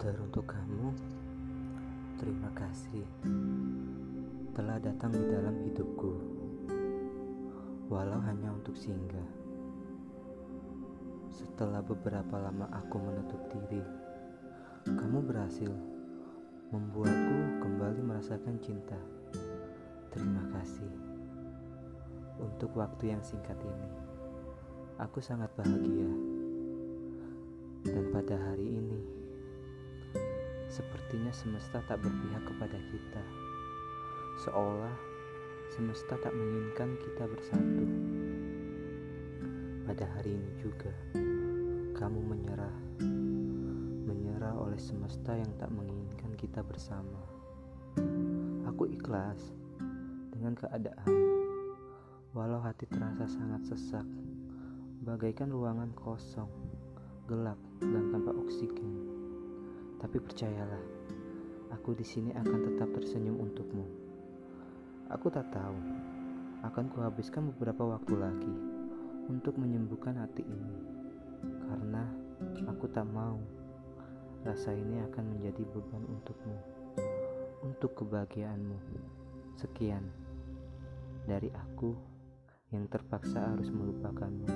Untuk kamu, terima kasih telah datang di dalam hidupku, walau hanya untuk singgah. Setelah beberapa lama aku menutup diri, kamu berhasil membuatku kembali merasakan cinta. Terima kasih untuk waktu yang singkat ini. Aku sangat bahagia, dan pada hari ini Sepertinya semesta tak berpihak kepada kita, seolah semesta tak menginginkan kita bersatu. Pada hari ini juga, kamu menyerah, menyerah oleh semesta yang tak menginginkan kita bersama. Aku ikhlas dengan keadaan, walau hati terasa sangat sesak, bagaikan ruangan kosong, gelap, dan tanpa oksigen. Tapi percayalah, aku di sini akan tetap tersenyum untukmu. Aku tak tahu, akan kuhabiskan beberapa waktu lagi untuk menyembuhkan hati ini. Karena aku tak mau rasa ini akan menjadi beban untukmu, untuk kebahagiaanmu. Sekian dari aku yang terpaksa harus melupakanmu.